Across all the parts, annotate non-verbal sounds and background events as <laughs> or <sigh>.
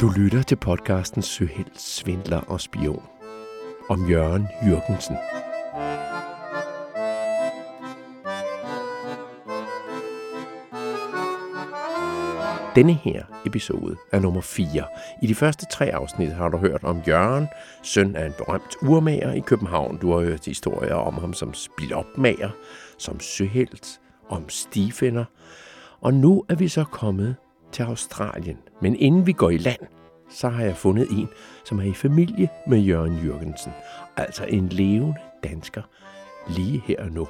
Du lytter til podcasten Søheld, Svindler og Spion om Jørgen Jørgensen. Denne her episode er nummer 4. I de første tre afsnit har du hørt om Jørgen, søn af en berømt urmager i København. Du har hørt historier om ham som spilopmager, som søhelt, om stifinder. Og nu er vi så kommet til Australien. Men inden vi går i land, så har jeg fundet en, som er i familie med Jørgen Jørgensen. Altså en levende dansker lige her og nu.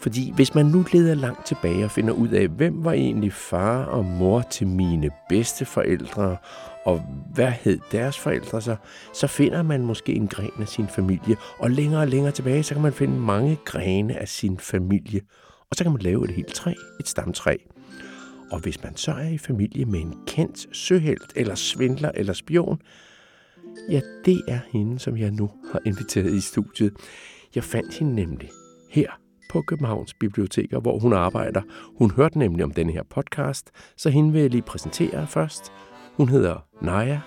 Fordi hvis man nu leder langt tilbage og finder ud af, hvem var egentlig far og mor til mine bedste forældre, og hvad hed deres forældre så, så finder man måske en gren af sin familie. Og længere og længere tilbage, så kan man finde mange grene af sin familie. Og så kan man lave et helt træ, et stamtræ. Og hvis man så er i familie med en kendt søhelt, eller svindler, eller spion, ja, det er hende, som jeg nu har inviteret i studiet. Jeg fandt hende nemlig her på Københavns Biblioteker, hvor hun arbejder. Hun hørte nemlig om denne her podcast, så hende vil jeg lige præsentere først. Hun hedder Naja,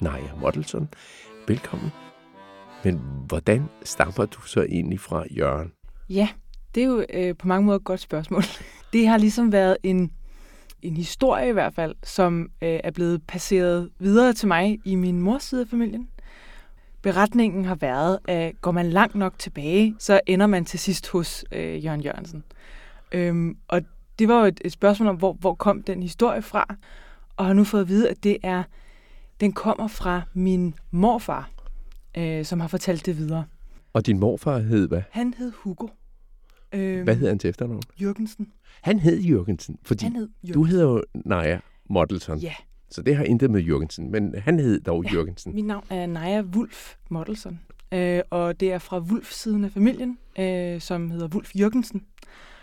Naja Mottelson. Velkommen. Men hvordan stammer du så egentlig fra Jørgen? Ja, det er jo øh, på mange måder et godt spørgsmål. <laughs> Det har ligesom været en, en historie i hvert fald, som øh, er blevet passeret videre til mig i min mors side af familien. Beretningen har været, at går man langt nok tilbage, så ender man til sidst hos øh, Jørgen Jørgensen. Øhm, og det var jo et, et spørgsmål om, hvor, hvor kom den historie fra, og har nu fået at vide, at det er, den kommer fra min morfar, øh, som har fortalt det videre. Og din morfar hed hvad? Han hed Hugo. Øhm, hvad hed han til efternavn? Jørgensen. Han hed Jørgensen, fordi Han hed Jørgensen. du hedder jo Naja Moddelson. Ja, Så det har intet med Jørgensen, men han hed dog Ja. Jørgensen. mit navn er Naja Wulf Moddelson, øh, og det er fra Wulf-siden af familien, øh, som hedder Wulf Jørgensen.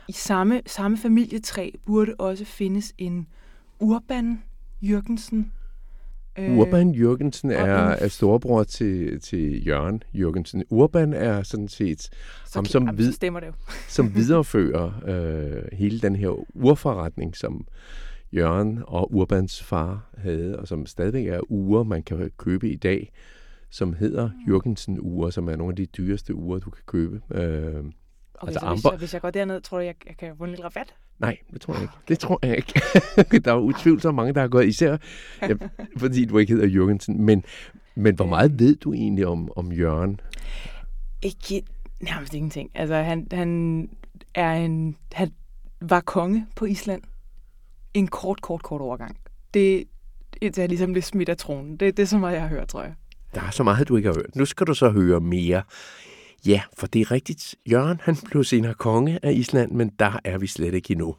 I samme, samme familietræ burde også findes en Urban Jørgensen. Øh, Urban Jørgensen er, er storebror til, til Jørgen Jørgensen. Urban er sådan set så, ham, som jamen, vid- stemmer det jo. <laughs> som viderefører øh, hele den her urforretning, som Jørgen og Urbans far havde, og som stadigvæk er uger, man kan købe i dag, som hedder Jørgensen uger, som er nogle af de dyreste uger, du kan købe. Øh, Okay, Altså, så hvis, amber- jeg, hvis jeg går derned, tror du, jeg, jeg kan få en lille rabat? Nej, det tror jeg ikke. Det tror jeg ikke. <laughs> der er jo utvivlsomt mange, der har gået, især ja, fordi du ikke hedder Jørgensen. Men, men hvor meget ved du egentlig om, om Jørgen? Ikke nærmest ingenting. Altså, han, han, er en, han var konge på Island en kort, kort, kort overgang. Det, det er ligesom det smidt af tronen. Det, det er så meget, jeg har hørt, tror jeg. Der er så meget, du ikke har hørt. Nu skal du så høre mere. Ja, for det er rigtigt. Jørgen, han blev senere konge af Island, men der er vi slet ikke endnu.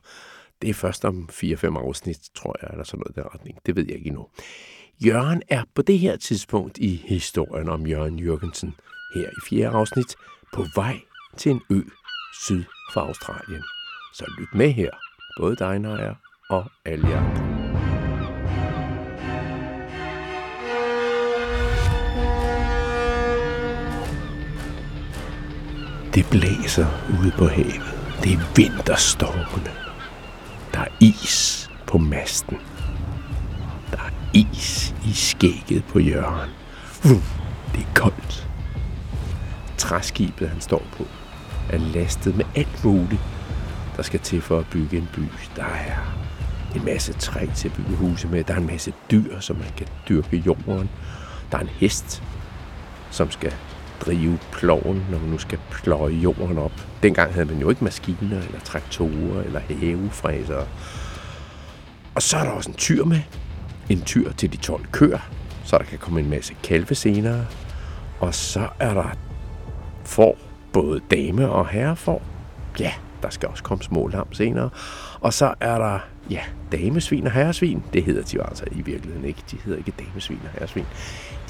Det er først om 4-5 afsnit, tror jeg, eller sådan noget i den retning. Det ved jeg ikke endnu. Jørgen er på det her tidspunkt i historien om Jørgen Jørgensen, her i fjerde afsnit, på vej til en ø syd for Australien. Så lyt med her, både dig, Naja, og alle jer andre. Det blæser ude på havet. Det er vinterstormene. Der er is på masten. Der er is i skægget på Jørgen. Det er koldt. Træskibet, han står på, er lastet med alt muligt, der skal til for at bygge en by. Der er en masse træ til at bygge huse med. Der er en masse dyr, som man kan dyrke i jorden. Der er en hest, som skal drive ploven, når man nu skal pløje jorden op. Dengang havde man jo ikke maskiner, eller traktorer, eller havefræser. Og så er der også en tyr med. En tyr til de 12 køer, så der kan komme en masse kalve senere. Og så er der får, både dame og herre får. Ja, der skal også komme små lam senere. Og så er der, ja, damesvin og herresvin. Det hedder de jo altså i virkeligheden ikke. De hedder ikke damesvin og herresvin.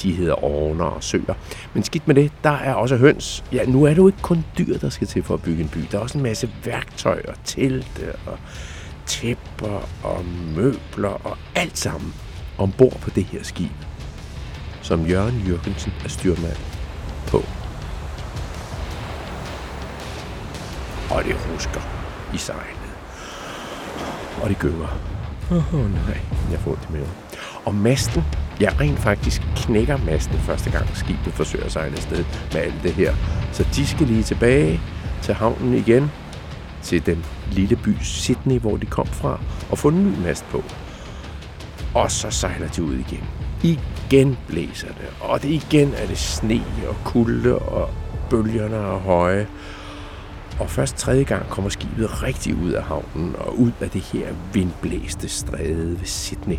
De hedder ovner og søer. Men skidt med det, der er også høns. Ja, nu er det jo ikke kun dyr, der skal til for at bygge en by. Der er også en masse værktøj og telte og tæpper og møbler og alt sammen ombord på det her skib, som Jørgen Jørgensen er styrmand på. Og det rusker i sejlet. Og det gynger. Åh oh, nej, jeg får det med. Og masten, ja rent faktisk knækker masten første gang skibet forsøger at sejle afsted med alt det her. Så de skal lige tilbage til havnen igen, til den lille by Sydney, hvor de kom fra, og få en ny mast på. Og så sejler de ud igen. Igen blæser det, og det igen er det sne og kulde, og bølgerne er høje. Og først tredje gang kommer skibet rigtig ud af havnen og ud af det her vindblæste stræde ved Sydney.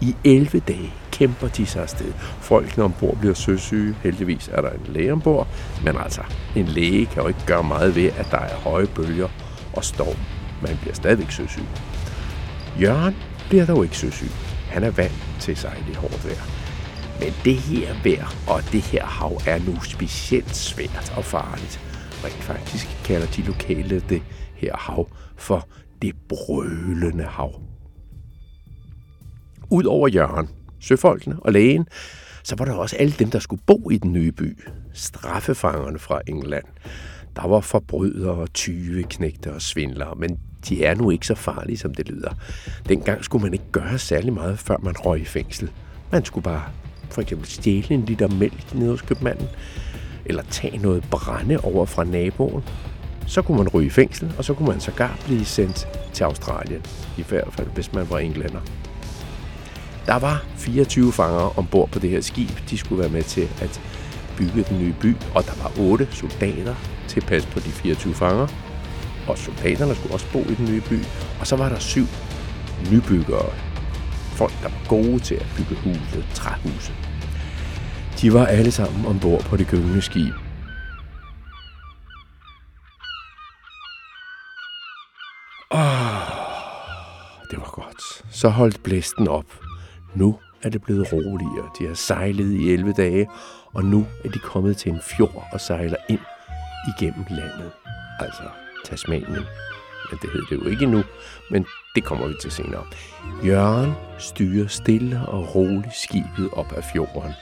I 11 dage kæmper de sig afsted. Folkene ombord bliver søsyge. Heldigvis er der en læge ombord. Men altså, en læge kan jo ikke gøre meget ved, at der er høje bølger og storm. Man bliver stadigvæk søsyg. Jørgen bliver dog ikke søsyg. Han er vant til at sejle i hårdt vejr. Men det her vejr og det her hav er nu specielt svært og farligt. Rent faktisk kalder de lokale det her hav for det brølende hav. Udover Jørgen, søfolkene og lægen, så var der også alle dem, der skulle bo i den nye by. Straffefangerne fra England. Der var forbrydere, tyve, knægte og svindlere, men de er nu ikke så farlige, som det lyder. Dengang skulle man ikke gøre særlig meget, før man røg i fængsel. Man skulle bare for eksempel stjæle en liter mælk ned hos købmanden, eller tage noget brænde over fra naboen. Så kunne man ryge i fængsel, og så kunne man sågar blive sendt til Australien. I hvert fald, hvis man var englænder. Der var 24 fanger ombord på det her skib. De skulle være med til at bygge den nye by, og der var 8 soldater til at passe på de 24 fanger. Og soldaterne skulle også bo i den nye by. Og så var der syv nybyggere. Folk, der var gode til at bygge huse, træhuse. De var alle sammen ombord på det gyngende skib. Åh, det var godt. Så holdt blæsten op. Nu er det blevet roligere. De har sejlet i 11 dage, og nu er de kommet til en fjord og sejler ind igennem landet. Altså Tasmanien. Men det hed det jo ikke endnu, men det kommer vi til senere. Jørgen styrer stille og roligt skibet op af fjorden.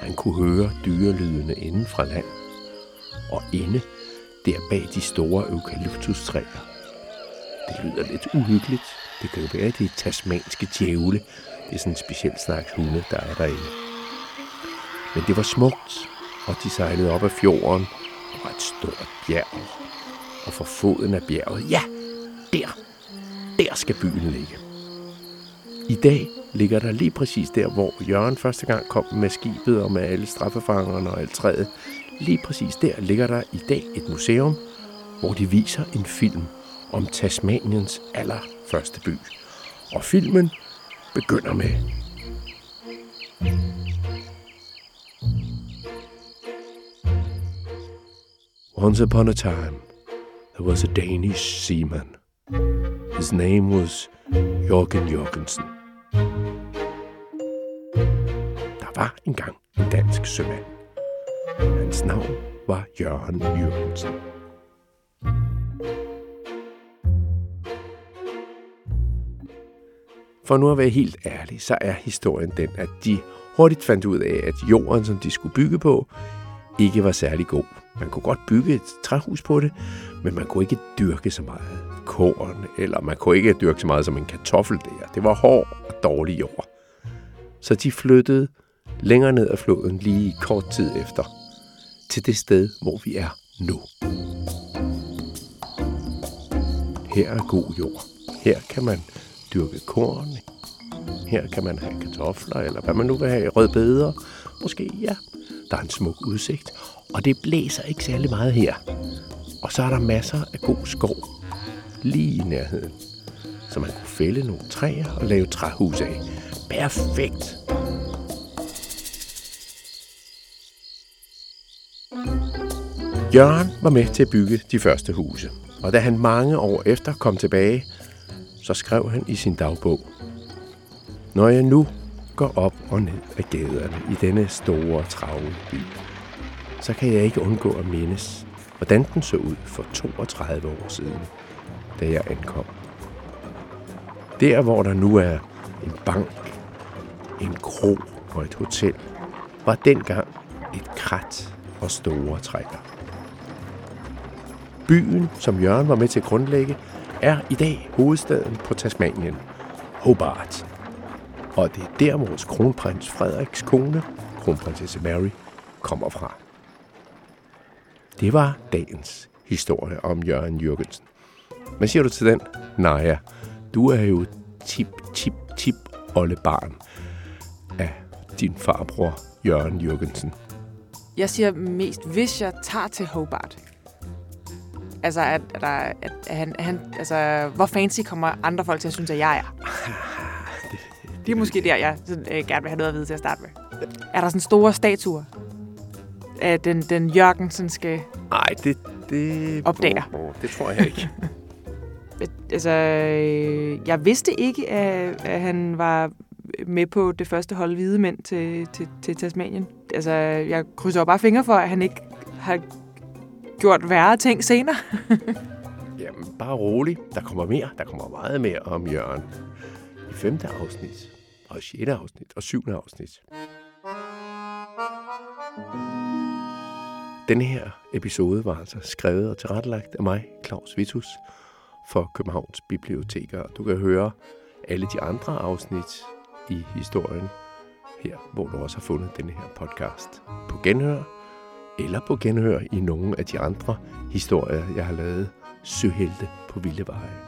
Han kunne høre dyrelydene inden fra land, og inde der bag de store eukalyptustræer. Det lyder lidt uhyggeligt. Det kan jo være, at det er tasmanske djævle. Det er sådan en speciel slags hunde, der er derinde. Men det var smukt, og de sejlede op af fjorden og et stort bjerg. Og for foden af bjerget, ja, der, der skal byen ligge. I dag ligger der lige præcis der, hvor Jørgen første gang kom med skibet og med alle straffefangerne og alt træet. Lige præcis der ligger der i dag et museum, hvor de viser en film om Tasmaniens allerførste by. Og filmen begynder med Once upon a time, there was a Danish seaman. His name was Jørgen Jorgensen. Var engang en dansk sømand. Hans navn var Jørgen Jørgensen. For nu at være helt ærlig, så er historien den, at de hurtigt fandt ud af, at jorden, som de skulle bygge på, ikke var særlig god. Man kunne godt bygge et træhus på det, men man kunne ikke dyrke så meget korn, eller man kunne ikke dyrke så meget som en kartoffel der. Det var hård og dårlig jord. Så de flyttede længere ned ad floden lige kort tid efter, til det sted, hvor vi er nu. Her er god jord. Her kan man dyrke korn. Her kan man have kartofler, eller hvad man nu vil have, rødbeder. Måske, ja. Der er en smuk udsigt, og det blæser ikke særlig meget her. Og så er der masser af god skov lige i nærheden, så man kunne fælde nogle træer og lave træhus af. Perfekt! Jørgen var med til at bygge de første huse, og da han mange år efter kom tilbage, så skrev han i sin dagbog, Når jeg nu går op og ned ad gaderne i denne store, travle by, så kan jeg ikke undgå at mindes, hvordan den så ud for 32 år siden, da jeg ankom. Der, hvor der nu er en bank, en kro og et hotel, var dengang et krat og store træer. Byen, som Jørgen var med til at grundlægge, er i dag hovedstaden på Tasmanien, Hobart. Og det er der vores kronprins Frederiks kone, kronprinsesse Mary, kommer fra. Det var dagens historie om Jørgen Jørgensen. Hvad siger du til den? Naja, du er jo tip, tip, tip oldebarn af din farbror Jørgen Jørgensen. Jeg siger mest, hvis jeg tager til Hobart. Altså, at, at, der, at, at han, han, altså, hvor fancy kommer andre folk til at synes, at jeg er? <laughs> Det er måske der, jeg sådan, øh, gerne vil have noget at vide til at starte med. Er der sådan store statuer af den, den Jørgensenske Nej, det, det... Opdager. Oh, det tror jeg ikke. <laughs> altså, øh, jeg vidste ikke, at, at han var med på det første hold hvide mænd til, til, til Tasmanien. Altså, jeg krydser bare fingre for, at han ikke har gjort værre ting senere. <laughs> Jamen, bare rolig. Der kommer mere. Der kommer meget mere om Jørgen. I femte afsnit, og sjette afsnit, og syvende afsnit. Denne her episode var altså skrevet og tilrettelagt af mig, Claus Vitus, for Københavns Biblioteker. Du kan høre alle de andre afsnit i historien her, hvor du også har fundet denne her podcast på genhør, eller på genhør i nogle af de andre historier, jeg har lavet, Søhelte på Vilde Veje.